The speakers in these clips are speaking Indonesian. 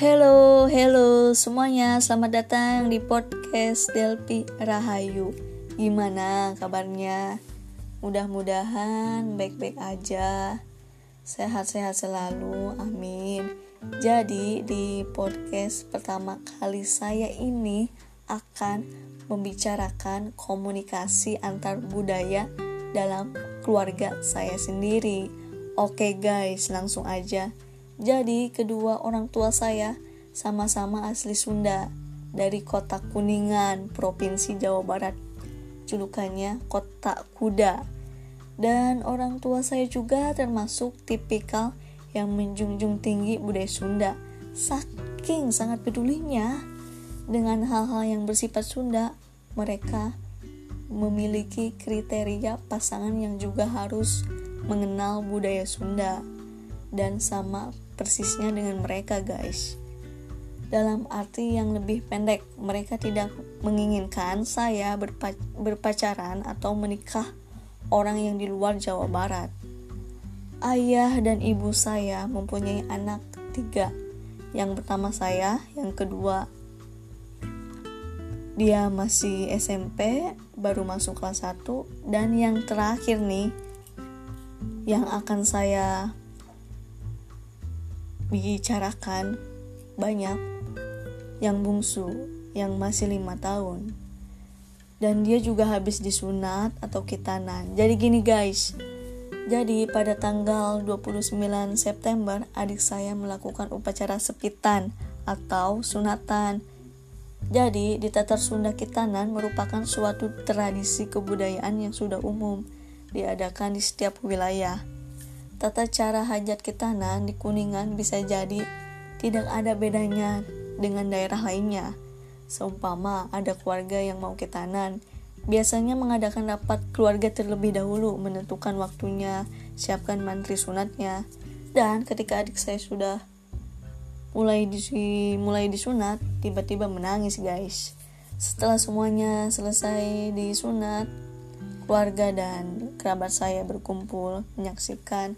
Hello, hello semuanya, selamat datang di podcast Delpi Rahayu. Gimana kabarnya? Mudah-mudahan baik-baik aja, sehat-sehat selalu, amin. Jadi, di podcast pertama kali saya ini akan membicarakan komunikasi antar budaya dalam keluarga saya sendiri. Oke, guys, langsung aja. Jadi, kedua orang tua saya sama-sama asli Sunda dari kota Kuningan, Provinsi Jawa Barat. Julukannya Kota Kuda. Dan orang tua saya juga termasuk tipikal yang menjunjung tinggi budaya Sunda. Saking sangat pedulinya dengan hal-hal yang bersifat Sunda, mereka memiliki kriteria pasangan yang juga harus mengenal budaya Sunda dan sama persisnya dengan mereka guys. Dalam arti yang lebih pendek mereka tidak menginginkan saya berpa berpacaran atau menikah orang yang di luar Jawa Barat. Ayah dan ibu saya mempunyai anak tiga. Yang pertama saya yang kedua dia masih SMP baru masuk kelas 1 dan yang terakhir nih yang akan saya bicarakan banyak yang bungsu yang masih lima tahun. Dan dia juga habis disunat atau kitanan. Jadi gini guys. Jadi pada tanggal 29 September adik saya melakukan upacara sepitan atau sunatan. Jadi di Tatar Sunda Kitanan merupakan suatu tradisi kebudayaan yang sudah umum diadakan di setiap wilayah Tata cara hajat kitanan di Kuningan bisa jadi tidak ada bedanya dengan daerah lainnya. Seumpama ada keluarga yang mau kitanan, biasanya mengadakan rapat keluarga terlebih dahulu menentukan waktunya, siapkan mantri sunatnya. Dan ketika adik saya sudah mulai di mulai disunat, tiba-tiba menangis, guys. Setelah semuanya selesai disunat, keluarga dan kerabat saya berkumpul menyaksikan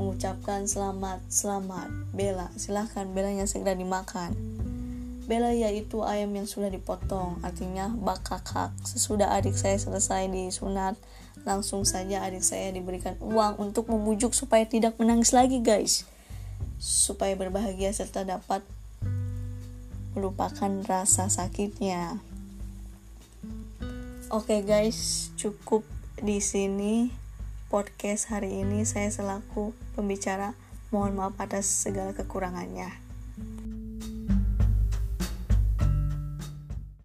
mengucapkan selamat, selamat, Bella, silahkan Belanya segera dimakan. Bella yaitu ayam yang sudah dipotong, artinya bakakak. Sesudah adik saya selesai disunat, langsung saja adik saya diberikan uang untuk memujuk supaya tidak menangis lagi guys. Supaya berbahagia serta dapat melupakan rasa sakitnya. Oke okay guys, cukup di sini podcast hari ini saya selaku pembicara mohon maaf atas segala kekurangannya.